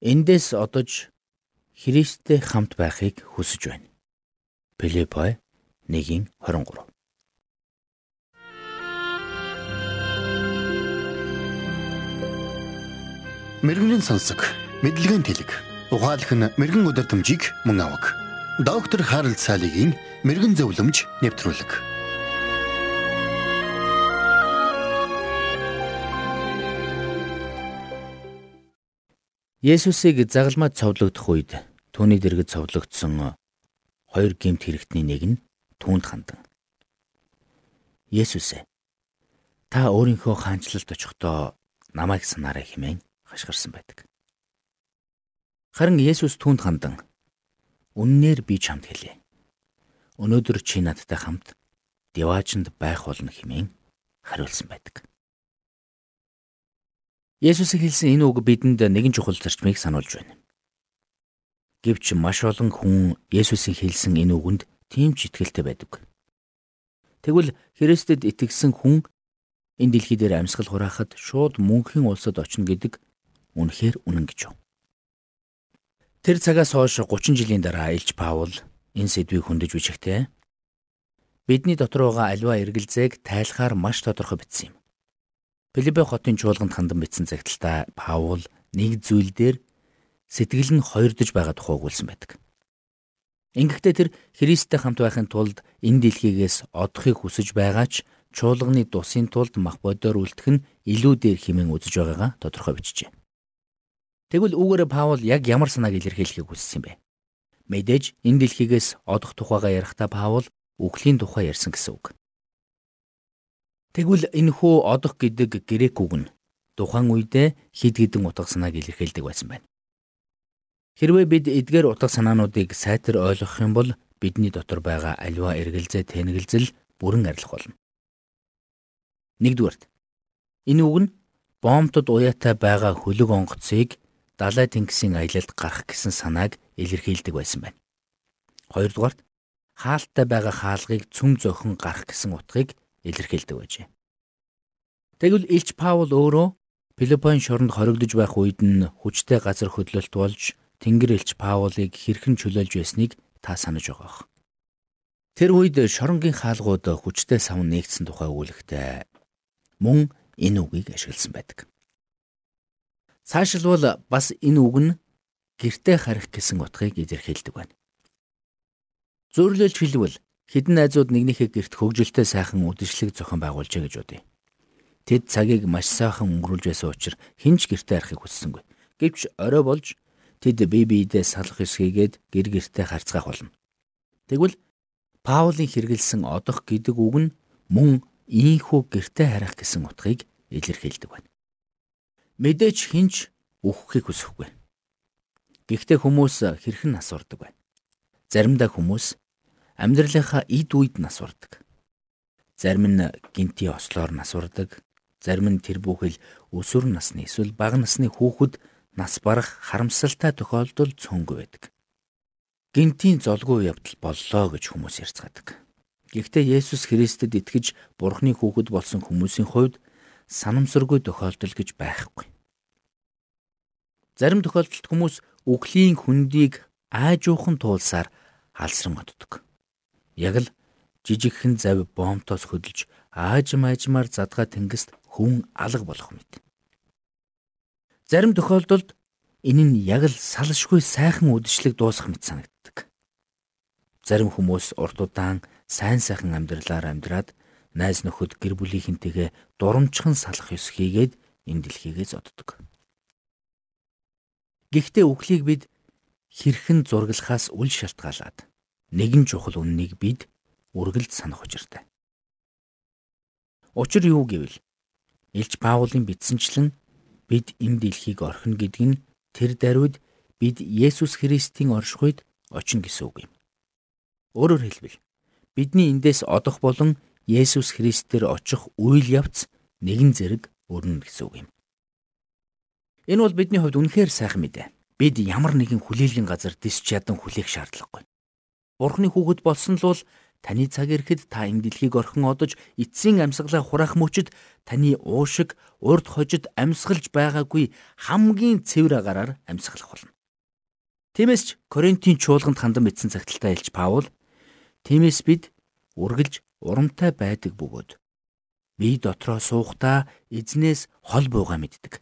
эндээс одож Христтэй хамт байхыг хүсэж байна. Филиппой 1:23 Мэргэний сонсог, мэдлэгийн тэлэг. Ухаалх нь мэрэгэн өдөр төмжийг мөн авах. Доктор Харалт цаалогийн мэрэгэн зөвлөмж нэвтрүүлэг. Есүсийг загалмаад цовдлогдох үед түүний дэргэд цовдлогдсон хоёр гемт хэрэгтний нэг нь түүнд хандан. Есүс. Та өөрийнхөө хаанчлалд очихдоо намайг санаарай хэмээн хашгирсан байдаг. Харин Есүс түүнд хандан "Үннээр би чамд хэлье. Өнөөдөр чи надтай хамт Деваачнд байх болно" хэмээн хариулсан байдаг. Есүсийг хэлсэн энэ үг бидэнд нэгэн чухал зарчмыг сануулж байна. Гэвч маш олон хүн Есүсийн хэлсэн энэ үгэнд тийм ч итгэлтэй байдаг. Тэгвэл Христэд итгэсэн хүн энэ дэлхий дээр амьсгал хураахад шууд мөнхийн улсад очно гэдэг үнэхээр үнэн гэж юу? Тэр цагаас хойш 30 жилийн дараа Илч Паул энэ сэдвийг хөндөж бичгтээ бидний дотор байгаа аливаа эргэлзээг тайлахаар маш тодорхой бичсэн юм. Филиппе хотын чуулганд хандан бичсэн цагталтаа Паул нэг зүйл дээр сэтгэл нь хоёрдож байгаа тухай өгүүлсэн байдаг. Ингэхдээ тэр Христтэй хамт байхын тулд энэ дэлхийгээс одохыг хүсэж байгаа ч чуулганы дусын тулд мах бодоор үлдэх нь илүү дээр хэмээн үзэж байгаагаа тодорхой бичжээ. Тэгвэл үүгээрээ Паул яг ямар санааг илэрхийлэхийг хүссэн юм бэ? Мэдээж энэ дэлхийгээс одох тухайгаа ярихдаа Паул үхлийн тухай ярьсан гэсэн үг. Тэгвэл энэхүү одох гэдэг грек үг нь тухайн үедээ хид хідэн утга санааг илэрхийлдэг байсан байна. Хэрвээ бид эдгээр утга санаануудыг сайтар ойлгох юм бол бидний дотор байгаа аливаа эргэлзээ тэнэгэлзэл бүрэн арилах болно. Нэгдүгээрт энэ үг нь бомбтод уяатай байгаа хөлөг онгоцыг далай тэнгисийн аялалд гарах гэсэн санааг илэрхийлдэг байсан байна. Хоёрдугаарт хаалттай байгаа хаалгыг цөм зөөхөн гарах гэсэн утгыг илэрхийлдэг байжээ. Тэгвэл Илч Паул өөрөө Филиппон шоронд хоригдож байх үед нь хүчтэй газар хөдлөлт болж Тэнгэр элч Паулыг хэрхэн чөлөөлж байсныг та санаж байгаах. Тэр үед шоронгийн хаалгууд хүчтэй сав нэгдсэн тухай өгүүлэгтэй мөн энэ үгийг ашигласан байдаг. Цаашилбал бас энэ үг нь гэрте харих гэсэн утгыг илэрхийлдэг байна. Зөөрлөлж хэлбэл Хэдэн найзууд нэгнийхээ гэрт хөвгөлтэй сайхан үдшилэг зохион байгуулжээ гэж бодъё. Тэд цагийг маш сайхан өнгөрүүлж байсан учраас хинч гэртээ арихыг хүссэнгүй. Гэвч орой болж тэд бие биедээ салах ёсгийгээд гэр гертээ харьцгаах болно. Тэгвэл Паулийн хэрэгэлсэн одох гэдэг үг нь мөн ийхүү гертээ харих гэсэн утгыг илэрхийлдэг байна. Мэдээж хинч үхэхийг хүсэхгүй. Гэхдээ хүмүүс хэрхэн асуурдаг вэ? Заримдаа хүмүүс Амьдралынхаа эд үед нас урдаг. Зарим нь гинти ослоор нас урдаг. Зарим нь тэр бүхэл өсвөр насны эсвэл бага насны хүүхэд нас барах харамсалтай тохиолдол цөөнгүй байдаг. Гинтийн золгүй явдал боллоо гэж хүмүүс ярьцгаадаг. Гэхдээ Есүс Христэд итгэж Бурхны хүүхэд болсон хүмүүсийн хувьд санамсаргүй тохиолдол гэж байхгүй. Зарим тохиолдолд хүмүүс үглийн хөндийг аажуухан туулсаар алсран оддог. Яг л жижигхэн зав бомтоос хөдөлж аажим аажмаар задгаа тэнгист хүн алга болох мэт. Зарим тохиолдолд энэ нь яг л салшгүй сайхан үдшилэг дуусах мэт санагддаг. Зарим хүмүүс урт удаан сайн сайхан амьдралаар амьдраад найз нөхөд гэр бүлийнхэнтэйгээ дурамчхан салах ёс хийгээд энэ дэлхийгээ зоддог. Гэхдээ үхлийг бид хэрхэн зурглахаас үл шалтгаалаад нэгэн чухал үннийг бид үргэлж санах учиртай. Учир юу гэвэл Илч Паулын бичсэнчлэн бид энэ дэлхийг орхино гэдэг нь тэр даруйд бид Есүс Христийн оршихуйд очин гэсэн үг юм. Өөрөөр хэлбэл бидний эндээс одох болон Есүс Христээр очих үйл явц нэгэн зэрэг өрнө гэсэн үг юм. Энэ бол бидний хувьд үнэхээр сайхан мэдээ. Бид ямар нэгэн хүлээлгийн газар дис чадан хүлээх шаардлагагүй. Бурхны хүүхэд болсон л бол таны цаг ирэхэд та энэ дэлхийг орхин одож эцсийн амьсгалаа хураах мөчөд таны уушиг урд хожид амьсгалж байгаагүй хамгийн цэвэр агараар амьсгалах болно. Тиймээс ч Коринтын чуулганд хандан бичсэн цагталтаа хэлж Паул тиймээс бид үргэлж урамтай байдаг бөгөөд би дотроо суухдаа эзнээс хол бууга мэддэг.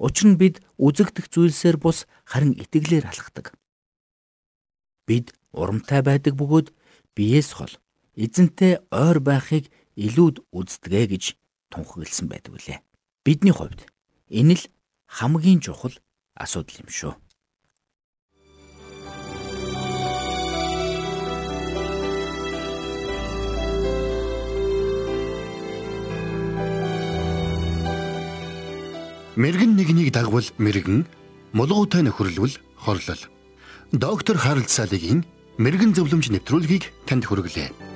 Учир нь бид үзэгдэх зүйлсээр бус харин итгэлээр алхдаг. Бид урамтай байдаг бөгөөд биеэс хол эзэнтэй ойр байхыг илүүд үздэгэ гэж тунхагласан байдаг үлээ. Бидний хувьд энэ л хамгийн чухал асуудал юм шүү. Мэргэн нэгнийг дагвал мэргэн, мулгуутай нөхөрлөл хорлол. Доктор Харалт Салигийн мэрэгэн зөвлөмж нэвтрүүлгийг танд хүргэлээ.